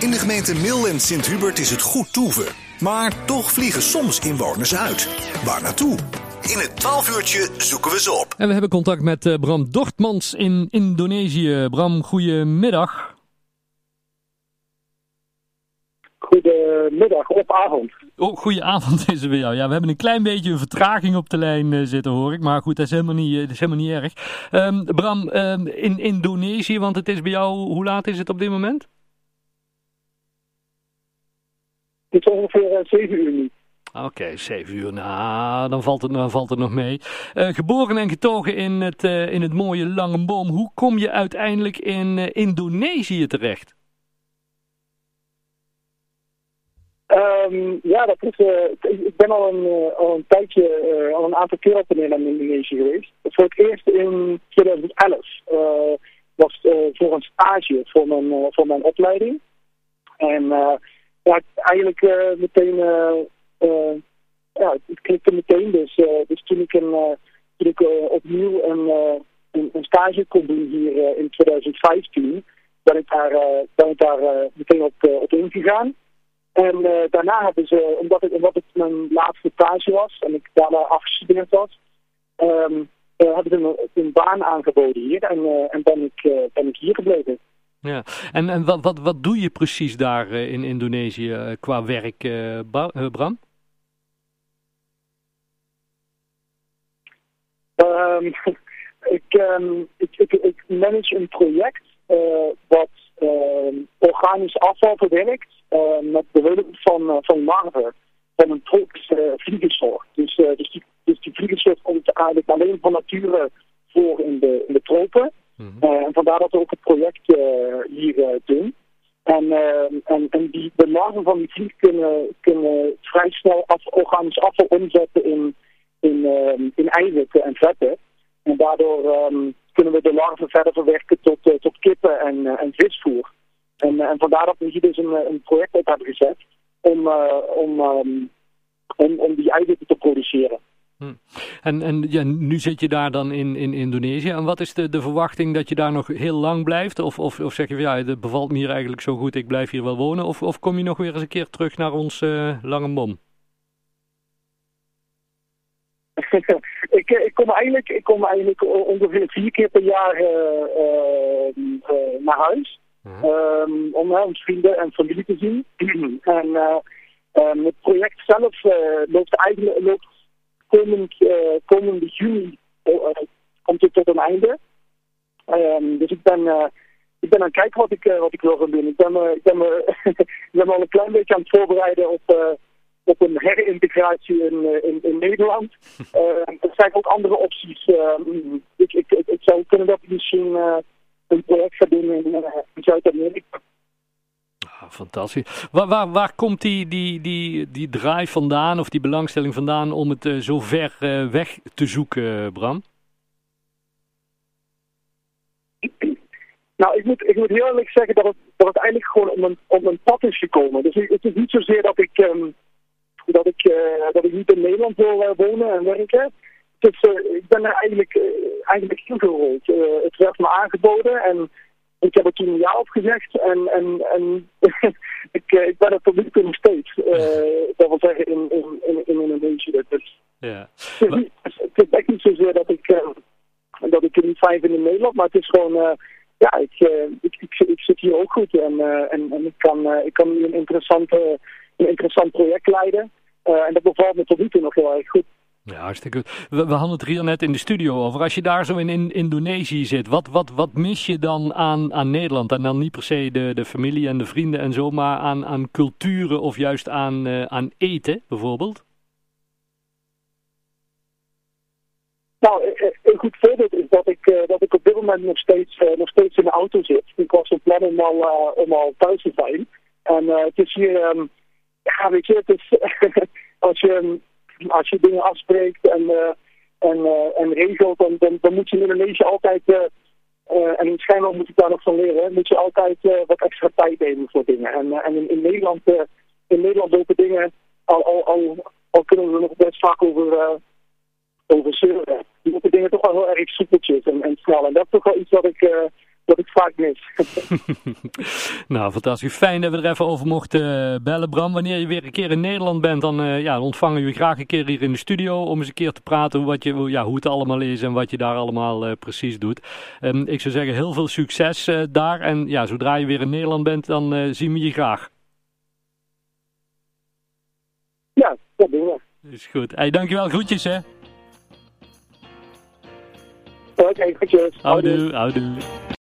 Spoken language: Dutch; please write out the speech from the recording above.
In de gemeente Mil en Sint-Hubert is het goed toeven. Maar toch vliegen soms inwoners uit. Waar naartoe? In het 12 uurtje zoeken we ze op. En we hebben contact met eh, Bram Dortmans in Indonesië. Bram, goedemiddag. Goedemiddag of avond. Oh, goedenavond is er bij jou. Ja, we hebben een klein beetje een vertraging op de lijn eh, zitten, hoor ik. Maar goed, dat is helemaal niet, eh, dat is helemaal niet erg. Ehm, Bram, ehm, in Indonesië, want het is bij jou, hoe laat is het op dit moment? Het is ongeveer eh, zeven uur nu. Oké, zeven uur. Nou, dan valt het, dan valt het nog mee. Eh, geboren en getogen in het, eh, in het mooie Langenboom. Hoe kom je uiteindelijk in eh, Indonesië terecht? Ehm, ja, dat is, eh, ik ben al een, eh, al een tijdje, eh, al een aantal keer op en neer naar Indonesië geweest. Voor het eerst in 2011 eh, was eh, voor een stage voor mijn, eh, voor mijn opleiding. En eh, ja, eigenlijk eh, meteen, eh, eh, ja, het klikte meteen. Dus, dus toen ik, een, toen ik opnieuw een, een, een stage kon doen hier in 2015, ben ik daar, ben ik daar meteen op, op ingegaan. En daarna hebben ze, omdat het, omdat het mijn laatste stage was en ik daarna afgestudeerd was, ehm, eh, hebben ze me een baan aangeboden hier en, en ben, ik, ben ik hier gebleven. Ja. En, en wat, wat, wat doe je precies daar eh, in Indonesië eh, qua werk, eh, Bram? Ehm, ik, ehm, ik, ik, ik manage een project eh, wat ehm, organisch afval verwerkt met behulp van, eh, van larven van een tropische vliegensoort. Dus, dus, die, dus die vliegensoort komt eigenlijk alleen van nature voor in de, in de tropen. Eh, en vandaar dat we ook het project eh, hier eh, doen. En, en, en die, de larven van die vlieg kunnen, kunnen vrij snel organisch afval omzetten in, in, ehm, in eiwitten en vetten. En daardoor ehm, kunnen we de larven verder verwerken tot, tot kippen en, en visvoer. En, en vandaar dat we hier dus een, een project op hebben gezet om, om, ehm, om, om die eiwitten te produceren. En, en ja, nu zit je daar dan in, in Indonesië. En wat is de, de verwachting dat je daar nog heel lang blijft? Of, of, of zeg je van ja, het bevalt me hier eigenlijk zo goed, ik blijf hier wel wonen? Of, of kom je nog weer eens een keer terug naar ons eh lange mom? ik, ik, kom eigenlijk, ik kom eigenlijk ongeveer vier keer per jaar eh, eh, naar huis. Ehm, om uh, ons vrienden en familie te zien. en eh, ehm, het project zelf loopt eigenlijk loopt komend, eh, komende juni eh, komt het tot een einde. Ehm, dus ik ben, eh, ik ben aan het kijken wat ik, wat ik wil gaan doen. Ik ben, me- ik, ben me, ik ben me al een klein beetje aan het voorbereiden op, op een herintegratie in, in, in Nederland. Eh, er zijn ook andere opties. Ehm, ik, ik, ik, zou kunnen dat ik misschien een project ga doen in, in Zuid-Amerika. Fantastisch. Waar, waar, waar komt die, die, die, die drive vandaan of die belangstelling vandaan om het eh, zo ver eh, weg te zoeken, eh, Bram? Nou, ik moet, ik moet heel eerlijk zeggen dat het, dat het eigenlijk gewoon om een, om een pad is gekomen. Dus het is niet zozeer dat ik, ehm, dat ik, dat ik niet in Nederland wil wonen en werken. Eh, ik ben er eigenlijk, eigenlijk ingerold. Het werd me aangeboden en ik heb er toen een ja op gezegd. En, en, en ik, uh, ik ben er tot nu toe nog steeds. dat wil zeggen in, in, in, in Indonesië. Dus, ja. het, is niet, het is echt niet zozeer dat ik, dat ik het niet fijn vind in Nederland, maar het is gewoon ja, ik, ik, ik, ik, zit hier ook goed en, uh, en, en, ik kan, uh, ik kan nu een, interessante, een interessant project leiden. en dat bevalt me tot nu toe nog heel erg goed. Ja, hartstikke goed. We, hadden het hier net in de studio over. Als je daar zo in, in Indonesië zit, wat, wat, wat mis je dan aan, aan Nederland? En dan niet per se de, de familie en de vrienden en zo, maar aan, aan culturen of juist aan, aan eten bijvoorbeeld? Nou, een goed voorbeeld is dat ik, uh, dat ik op dit moment nog steeds, uh, nog steeds in de auto zit. Ik was van plan om al, uh, om al thuis te zijn. En het is hier, um, ja, weet je, het is, als, je, als je dingen afspreekt en, en, en regelt, dan, dan, moet je in Indonesië altijd, en schijnbaar moet ik daar nog van leren, moet je altijd wat extra tijd nemen voor dingen. En, en in, Nederland, in Nederland lopen dingen, al, al, al, al kunnen we nog best vaak over over zeuren. Die dingen toch wel heel erg soepeltjes en, en snel. En dat is toch wel iets wat ik, wat ik vaak mis. nou, fantastisch. Fijn dat we er even over mochten eh, bellen, Bram. Wanneer je weer een keer in Nederland bent, dan, uh, ja, ontvangen we je graag een keer hier in de studio om eens een keer te praten wat je, ja, hoe het allemaal is en wat je daar allemaal uh, precies doet. Um, ik zou zeggen, heel veel succes daar. En ja, zodra je weer in Nederland bent, dan zien we je graag. Ja, dat doen we. Is goed. Hey, dankjewel. Groetjes, hè. Oké, okay, groetjes. Houdoe, houdoe.